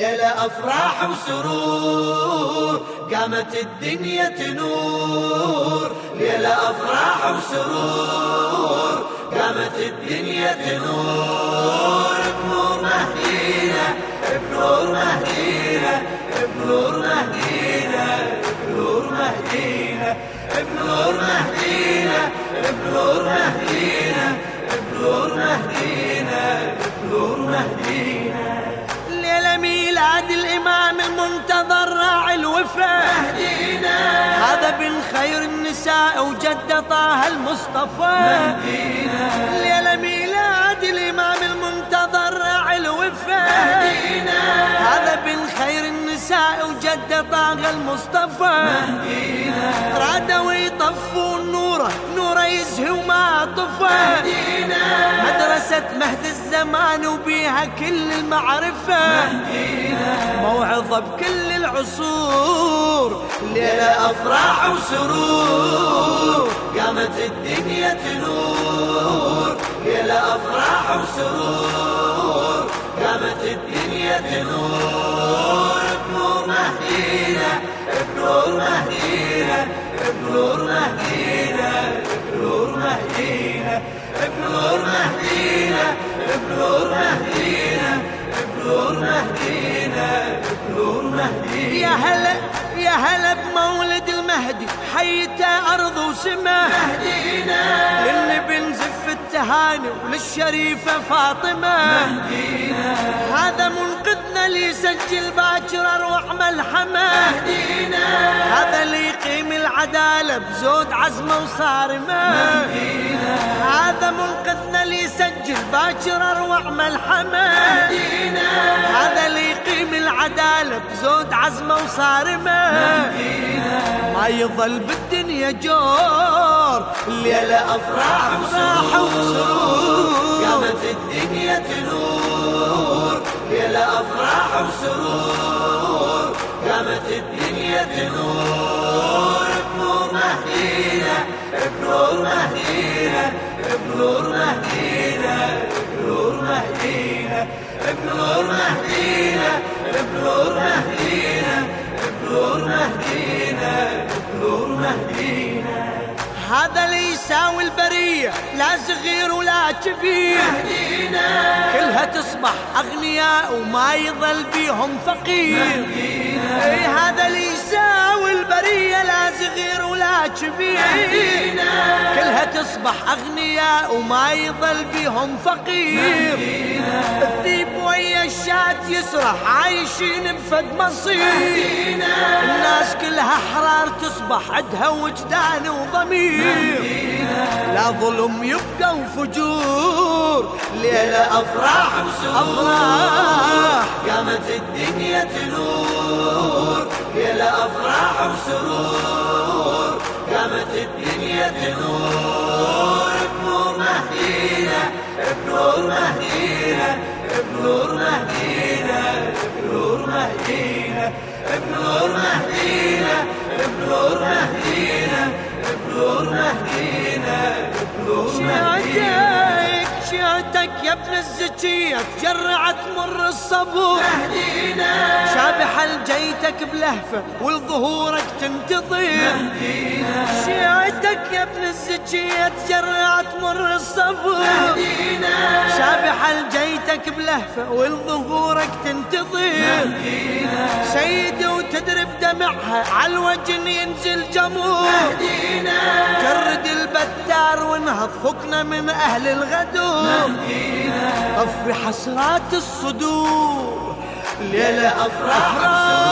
ليلة أفراح وسرور قامت الدنيا تنور. ليلة أفراح وسرور قامت الدنيا تنور. بنور مهدينا بنور مهدينا مهدينا هذا بن خير النساء وجد طه المصطفى. مهدينا ليلة ميلاد الإمام المنتظر الوفا مهدينا هذا بن خير النساء وجد طه المصطفى. مهدينا رادوا يطفون نوره نوره يزهي وما طفى مدرسة مهد الزمان وبيها كل المعرفة. موعظة بكل العصور. ليلة أفراح وسرور. قامت الدنيا تنور. ليلة أفراح وسرور. قامت الدنيا تنور. بنور مهدينا بنور مهدينا بنور مهدينا. بنور مهدينا بنور مهدينا بنور مهدينا يا هلا يا هلا بمولد المهدي حيته أرض وسماء. مهدينا. للي بنزف التهاني وللشريفة فاطمة. مهدينا. هذا منقذنا اللي يسجل باكر أروع ملحمة. اللي العدالة بزود عزمه وصارمة هذا منقذنا اللي يسجل باكر أروع ملحمة. هذا اللي يقيم العدالة بزود عزمه وصارمة ما يظل بالدنيا جور ليلة أفراح راحة وسرور. قامت الدنيا تنور ليلة أفراح وسرور. قامت الدنيا تنور. مهدينا بنور مهدينا بنور مهدينا بنور مهدينا بنور مهدينا بنور مهدينا بنور مهدينا بنور مهدينا هذا اللي يساوي البرية لا صغير ولا كبير. مهدينا كلها تصبح أغنياء وما يظل بيهم فقير. إي هذا اللي يساوي البرية لا صغير ولا كبير. كلها تصبح أغنياء وما يظل بيهم فقير. الذيب ويا الشات يسرح عايشين بفد مصير. الناس كلها حرار تصبح عدها وجدان وضمير. لا ظلم يبقى وفجور. ليلة أفراح وسرور. قامت الدنيا تنور. ليلة أفراح وسرور. قامت الدنيا تنور. بنور مهدينا بنور مهدينا. بنور مهدينا بنور مهدينا بنور مهدينا بنور مهدينا شيعتك يا ابن الزكية تجرعت مر الصبور. مهدينا شابح الجيتك بلهفة ولظهورك تنتظر شيعتك يا ابن الزكية تجرعت مر الصبور مهدينا شابح الجيتك بلهفة ولظهورك تنتظر. سيدي وتدري بدمعها على الوجن ينزل جمور مهدينا. جرد البتار ونهض فكنا من أهل الغدور. طفي حسرات الصدور. ليلة أفراح وسرور.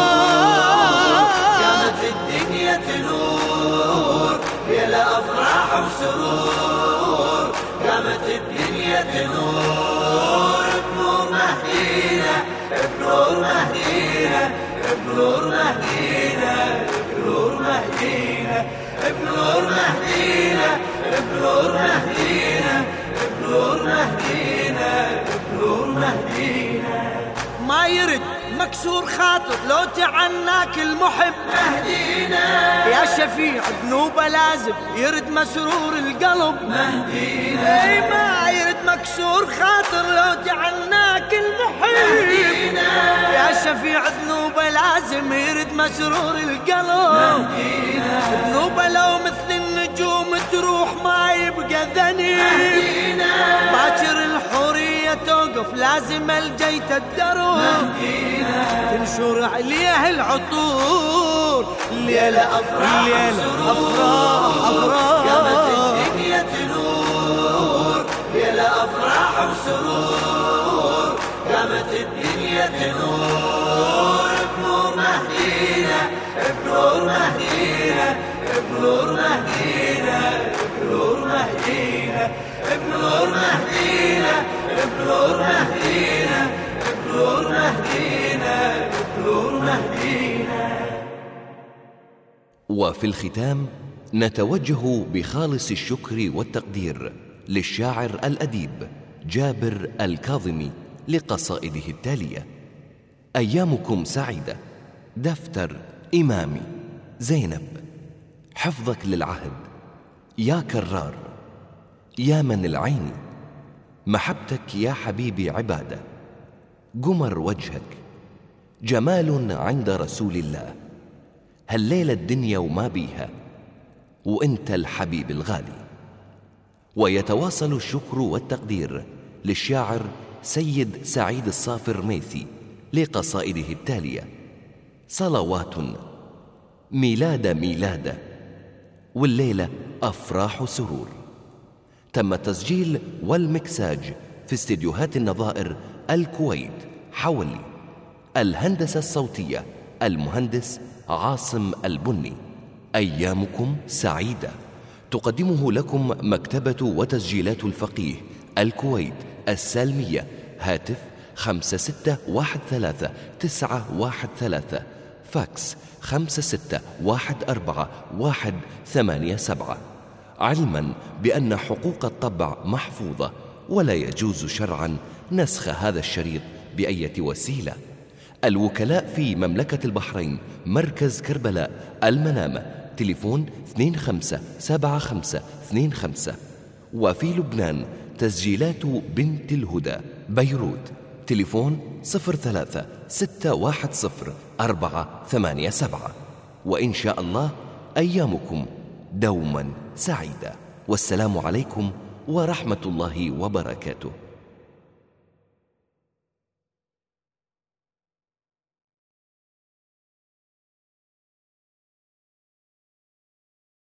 قامت الدنيا تنور. ليلة أفراح وسرور. قامت الدنيا تنور. بنور مهدينا بنور مهدينا بنور مهدينا بنور مهدينا بنور مهدينا بنور مهدينا ما يرد مكسور خاطر لو تعناك المحب. مهدينا. يا شفيع ذنوبه لازم يرد مسرور القلب. مهدينا. اي ما يرد مكسور خاطر لو جعلناك المحيط يا شفيع ذنوبه لازم يرد مسرور القلب ذنوبه لو مثل النجوم تروح ما يبقى ذنب. باكر الحورية توقف لازم الجيت الدرب تنشر عليه العطور. الليلة أفراح الليلة أفراح أفراح. قامت الدنيا تنور. ليلة أفراح وسرور قامت الدنيا تنور. بنور مهدينا بنور مهدينا بنور مهدينا بنور مهدينا بنور مهدينا بنور مهدينا بنور مهدينا وفي الختام نتوجه بخالص الشكر والتقدير للشاعر الأديب جابر الكاظمي لقصائده التالية. أيامكم سعيدة. دفتر إمامي. زينب حفظك للعهد. يا كرار يا من العين. محبتك يا حبيبي عبادة. قمر وجهك. جمال عند رسول الله. هالليلة الدنيا وما بيها. وإنت الحبيب الغالي. ويتواصل الشكر والتقدير للشاعر سيد سعيد الصافر ميثي لقصائده التالية. صلوات ميلاد ميلاد والليلة أفراح سرور. تم التسجيل والمكساج في استديوهات النظائر الكويت حولي الهندسة الصوتية المهندس عاصم البني. أيامكم سعيدة. تقدمه لكم مكتبة وتسجيلات الفقيه الكويت السالمية. هاتف 5613913 فاكس خمسة ستة واحد أربعة واحد ثمانية سبعة. علما بأن حقوق الطبع محفوظة ولا يجوز شرعا نسخ هذا الشريط بأية وسيلة. الوكلاء في مملكة البحرين مركز كربلاء المنامة تليفون 257525 وفي لبنان تسجيلات بنت الهدى بيروت. تليفون 03 610 487 وإن شاء الله أيامكم دوما سعيدة. والسلام عليكم ورحمة الله وبركاته.